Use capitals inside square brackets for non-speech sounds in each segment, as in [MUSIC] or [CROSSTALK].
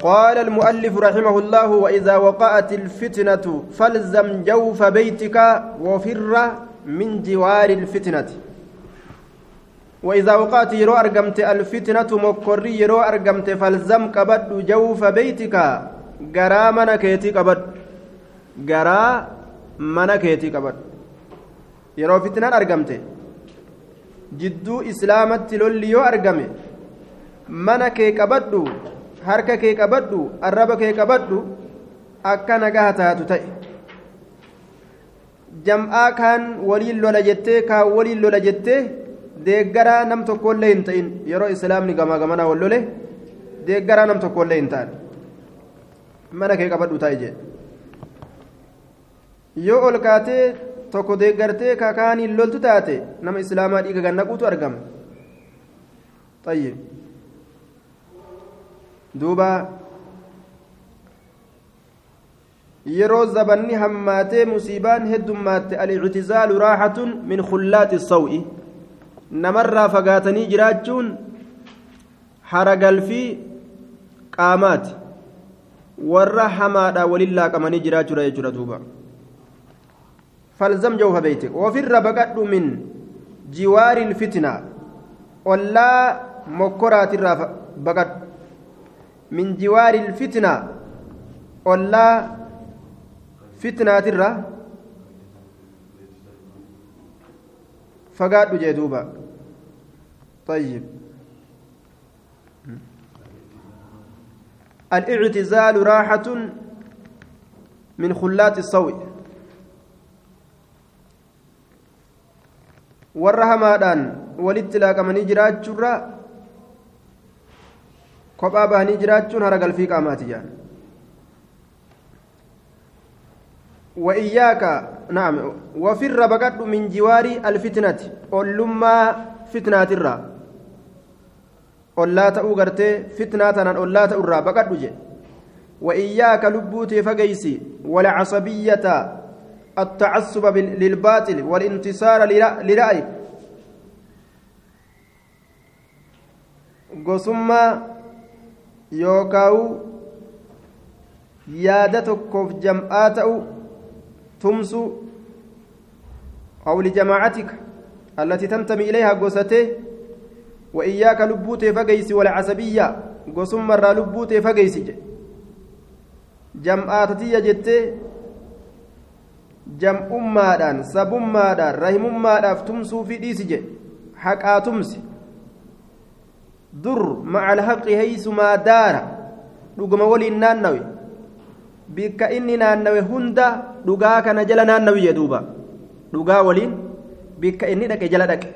قال المؤلف رحمه الله وإذا وقعت الفتنة فالزم جوف بيتك وفر من جوار الفتنة. وإذا وقعت يرو أرقمت الفتنة مكري يرو أرقمت فالزم كبد جوف بيتك غرا من كيتي كبد. غرا من كيتي كبد. يرو فتنة أرقمت. جدو إسلامت لولي يو كي كبدو harka kee qabadhu arraba kee qabadhu akka nagaha taatu ta'e. Jam'aa kaan waliin lola jettee kaan waliin lola jettee deeggaraa nam tokkollee hin ta'in. Yeroo islaamni gamaa gamanaa wal lole deeggaraa nam tokkollee hin ta'an. Mana kee qabadhu taa'e jedhe yoo ol kaatee tokko deeggartee kakaaniin loltu taate nama islaamaa dhiiga gannaquutu argama. Xayyib duuba yeroo zabanni hammaatee musiibaan heddummaatti al-ictizaalu raaxatun min khullaati saw'i namarraa fagaatanii jiraachuun haragalfii qaamaati warra hamaadha walin laaqamanii jiraachuudha jechuudha duuba جوف بيتك وفر بقدو من جوار الفتنة ولا مكرات الرافع بقدو من جوار الفتنة. ولا فتنة الرا فقاد جدوبا طيب. الإعتزال راحة من خلات الصوي. warra hamaadhaan walitti laaqamanii jiraachurra kophaa bahanii jiraachuun hara galfii qaamaati jedhan وإياك نعم وفر بقد من جوار الفتنة أولما فتنة الرا أولا تأو غرتي فتنة تنان أولا تأورا بقد جي وإياك لبوتي فقيسي ولا عصبية التعصب للباطل والانتصار لرأيك قسمة يوكاو yaada tokkoof jam'aa ta'u tumsu أو لجماعتك التي تنتمي إليها قوسته وإياك لبوتي فقيس والعصبية قسم مرة لبوتي فقيس جمعاتتي جتي jam'ummaadhaan sabummaadhaan rahimummaadhaaf tumsuu fi dhiisije haqaa tumsi dur maca alhaqi heeysumaa daara dhuguma waliin naannawe bikka inni naannawe hunda dhugaa kana jala naannawi jedhuuba dhugaa waliin bikka inni dhaqe jala dhaqe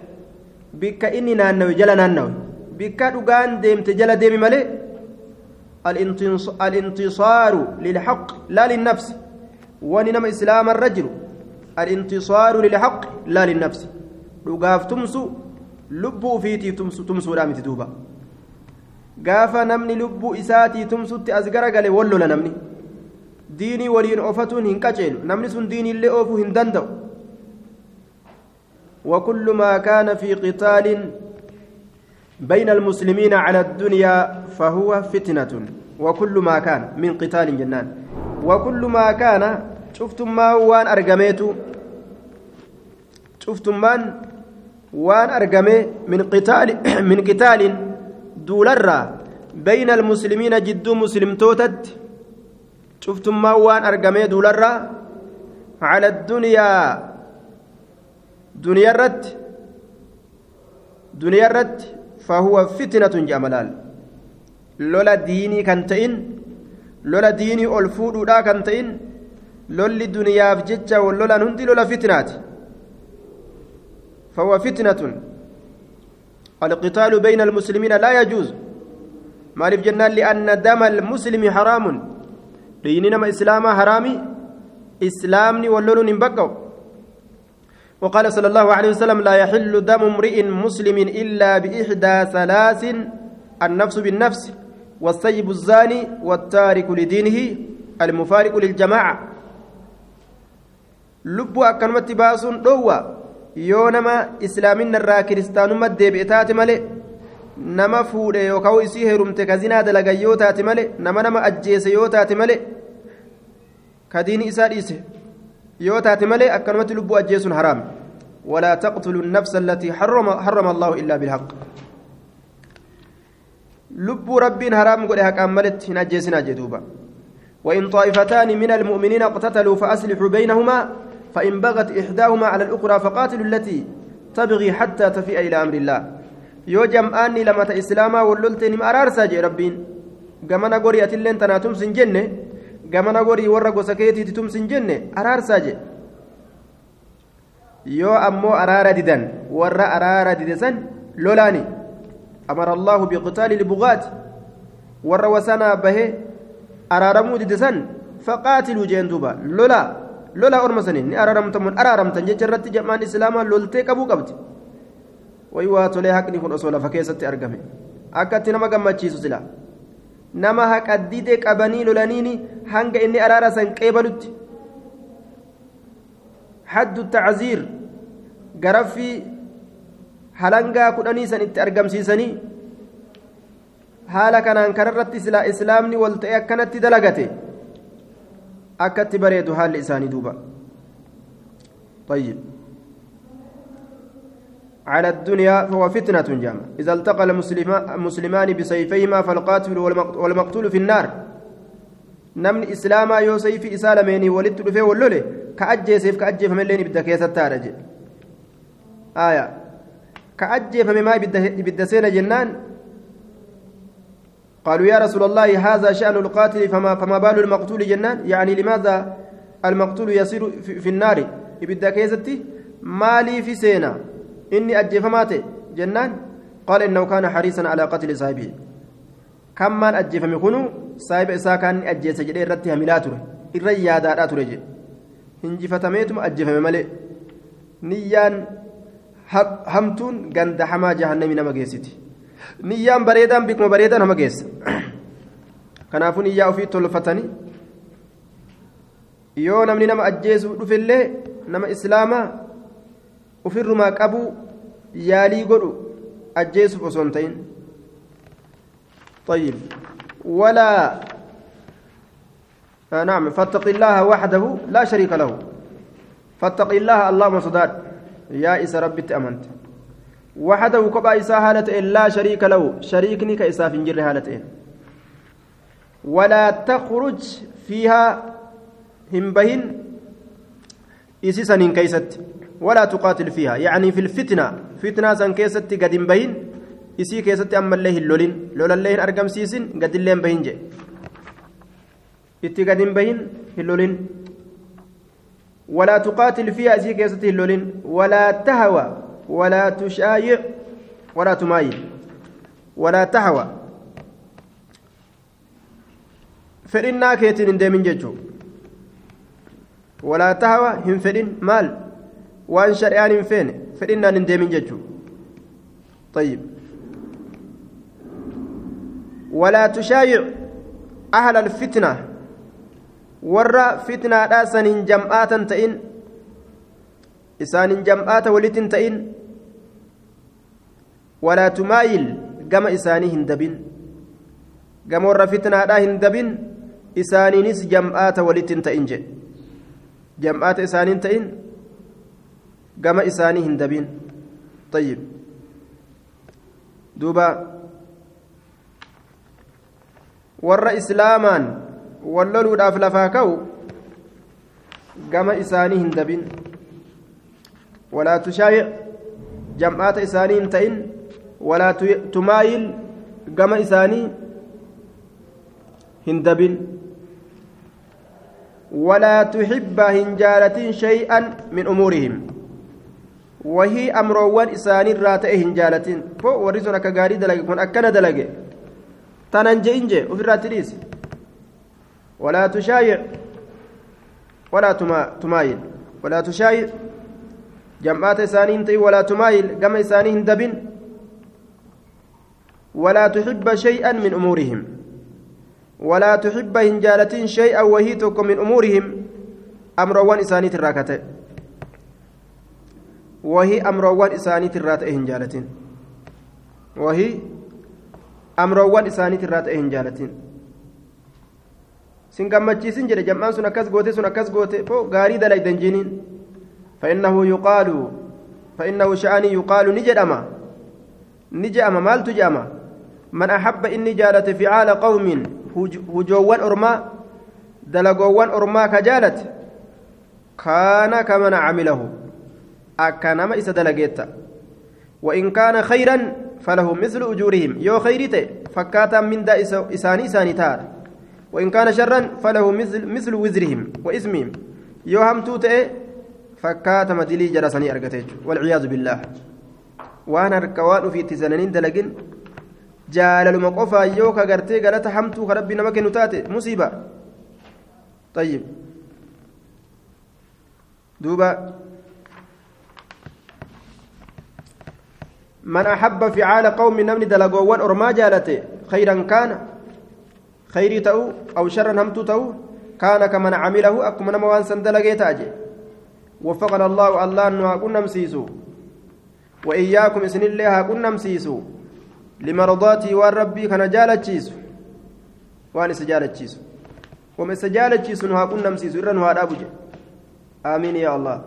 bikka inni naannawe jala naannawe bikka dhugaan deemte jala deemi malee الانتصار للحق لا للنفس wani nama islaamarra jiru alintisaaru lilhaq laa linnafsi dhugaaf tumsu lubbuu ufiitiif tumsuudha miti duuba gaafa namni lubbuu isaatii tumsutti as garagale wallola namni diinii waliin ofatuun hin qaceelu namni sun diiniillee oofuu hin danda'u وكل ما كان في قتال بين المسلمين على الدنيا فهو فتنة وكل ما كان من قتال جنان وكل ما كان أرجميت شفتمان وان أرجمي من قتال من قتال [CLEARS THROAT] دولرا بين المسلمين جد مسلم توتت. شفتمان وان أرجمي دولرا على الدنيا؟ دنيا الرد. دنيا الرد. فهو فتنة جملال. لولا ديني كنتين ol fuudhuudhaa kan ta'in lolli duniyaaf jecha wal lolan hundi lola fitnaati فهو فتنة. القتال بين المسلمين لا يجوز. مالف جنان لأن دم المسلم حرام. ديننا إسلام حرامي. إسلامني ولون بقوا وقال صلى الله عليه وسلم لا يحل دم امرئ مسلم إلا بإحدى ثلاث النفس بالنفس والسيب الزاني والتارك لدينه المفارق للجماعة. لبوا أكنمت باسون دوا. يونما إسلامنا الرا كريستانوما ديبئتات ملئ nama fuudhe yookaan isii heerumte ka zinaa dalagan yoo taate male nama nama ajjeese yoo taate male ka diini isaa dhiise yoo taate male akkanumatti lubbuu ajjeesuun haraam ولا تقتلوا النفس التي حرم حرم الله إلا بالحق لب رب حرام قد حق أملت نجسنا جدوبا وإن طائفتان من المؤمنين اقتتلوا فأصلحوا بينهما فإن بغت إحداهما على الأخرى فقاتلوا التي تبغي حتى تفيء إلى أمر الله araarsaa jee rabbiin gamana gorii atilleen tanaa tumsin jenne gamana gorii warra gosa keetiiti tumsin jenne araarsaa jee yoo ammoo araara didan warra araara dide san lolaani amara allaahu biqitaali libugaati warra wasanaa bahe araaramuu dide san faqaatiluu jeen duuba lolaa lolaa orma saniin ni araaramtamuun araaramtan jecha irratti jam'aan islaamaa loltee qabuu qabdi way waa tolee haqni kun osoo lafa keessatti argame akkatti nama gammachiisu sila nama haqa dide qabanii lolaniini hanga inni araara san qeebalutti haddu tacziir garaffii halangaa kudhanii san itti argamsiisanii haala kanaan kanarratti silaa islaamni wal akkanatti dalagate akkatti bareedu haalli isaanii duuba طيب. على الدنيا فهو فتنة جامع إذا التقى المسلمان بسيفيهما فالقاتل والمقتول في النار. نمن إسلاما يو سيف إسالميني ولدت دفه ولولي. كأجي سيف كأجي فمليني بدك كيسة تارجي آية. كأجي فمما بدك سينا جنان. قالوا يا رسول الله هذا شأن القاتل فما, فما بال المقتول جنان؟ يعني لماذا المقتول يصير في, في النار؟ بدك كيستي مالي في سينا. إني أجفمات جنان؟ قال إنه كان حريصا على قتل صاحبه. كم من أجفم يكون صاحب إساء كان أجيس جدي رتها ملاتره إرى دارات رجل هنجفتميتم أجفم ملئ نيان همتون غند حما جهنم نما geessiti niyyaan bareedaan bikuma bareedaa nama geessa kanaafuu niyyaa ofii tolfatanii yoo namni nama ajjeesuuf dhufillee nama islaamaa ofirrumaa qabuu yaalii godhu ajjeesuuf osoo hin ta'in طيب ولا آه نعم فاتق الله وحده لا شريك له فاتق الله اللهم صداد يا إس ربي أمنت وحده كبا إسا هالة لا شريك له. شريكني كإسا فنجر هالة ولا تخرج فيها هم بهن إسسا كيست. ولا تقاتل فيها. يعني في الفتنة. فتنة سن كيست قد بهن isii keessatti ammallee hin lolin lolallee hin argamsiisin gadillee hin bahin jee itti gad hin bahin hin lolin ولا تقاتل فيها. إسي كيستي اللولين ولا تهوى. ولا تشايع ولا تمايل ولا تهوى فإنا كيتين اندمين ججو ولا تهوى هم فإن مال. وأن شريان فين؟ فإنا اندمين ججو طيب. ولا تشايع أهل الفتنة. ورّا فتنة راسن جمعاتا تئن. إسان جمعات ولت تئن. ولا تمايل قم إساني هندبين. قم ورّا فتنة را هندبين إساني نس جمعات ولت تئن جي جمعات إساني تئن قم إساني هندبين. طيب. دوبا. warra islaamaan walloluudhaaf lafaa ka'u gama isaanii hin dabin walaa tushaayic jam'aata isaanii dabin walaa tuxibba hin jaalatin shay'an min umuurihim wahii amroowwan isaaniirraa ta'e hin jaalatin po warri sun akka gaarii dalage kun akkana dalage تنان جينجي وفي الراتريس ولا تشايع ولا تمايل ولا تشايع جمعات إسانين تي ولا تمايل قم إسانين دبن ولا تحب شيئا من أمورهم. ولا تحب هنجالة شيئا وهيتك من أمورهم. أمروان إساني تراكته وهي أمروان إساني ترات هنجالة. وهي amroowwan isaaniitirraa ta'e hin jaalatin sin gammachiisin jedhe jam'aan sun akkas goote sun akkas goote fo gaarii dalaydan jiniin فإنه يقال شأني يقال نجدما نجأما مال تجأما من أحب إني جالت فعال قوم هجوان أرما دلقوان أرما كجالت كان كمن عمله. أكنما إسا دلقيتا وإن كان خيرا فله مثل أجورهم. يو خيرته فكاتا من دا إساني إساني وإن كان شرا فله مثل مثل وزرهم وإسمهم. يو همتو تأي فكاتا مدلي جرسني أرقتيج. والعياذ بالله. وأنا ركوان في تزنانين دلقين. Jaalaluma qofaa yoo ka gartee galata hamtuu ka rabbi nama kennu taate musiiba. طيب دوبا من أحب فعال قوم نمني دلقوان أرما جالته خيرا كان خيري تأو أو شرا همتو تأو كان كمن عمله أكمن موان سندلقيت أجي وفقنا الله الله أنه كنا مسيسو وإياكم إسن الله لمرضاتي والربي كان جالتشيسو وأنا سجالتشيسو وما سجالتشيسو نها كنا مسيسو إرن هذا أبو آمين يا الله.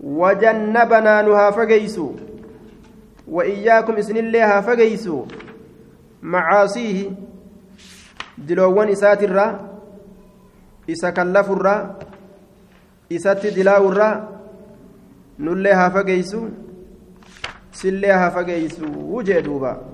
وجنبنا نها فقيسو. وإياكم إسن الله فقيسو. معاصيه. دلوان إسات الرا إسا كلف الرا إسات دلاو الرا نلها سلها فقيسو وجدوبا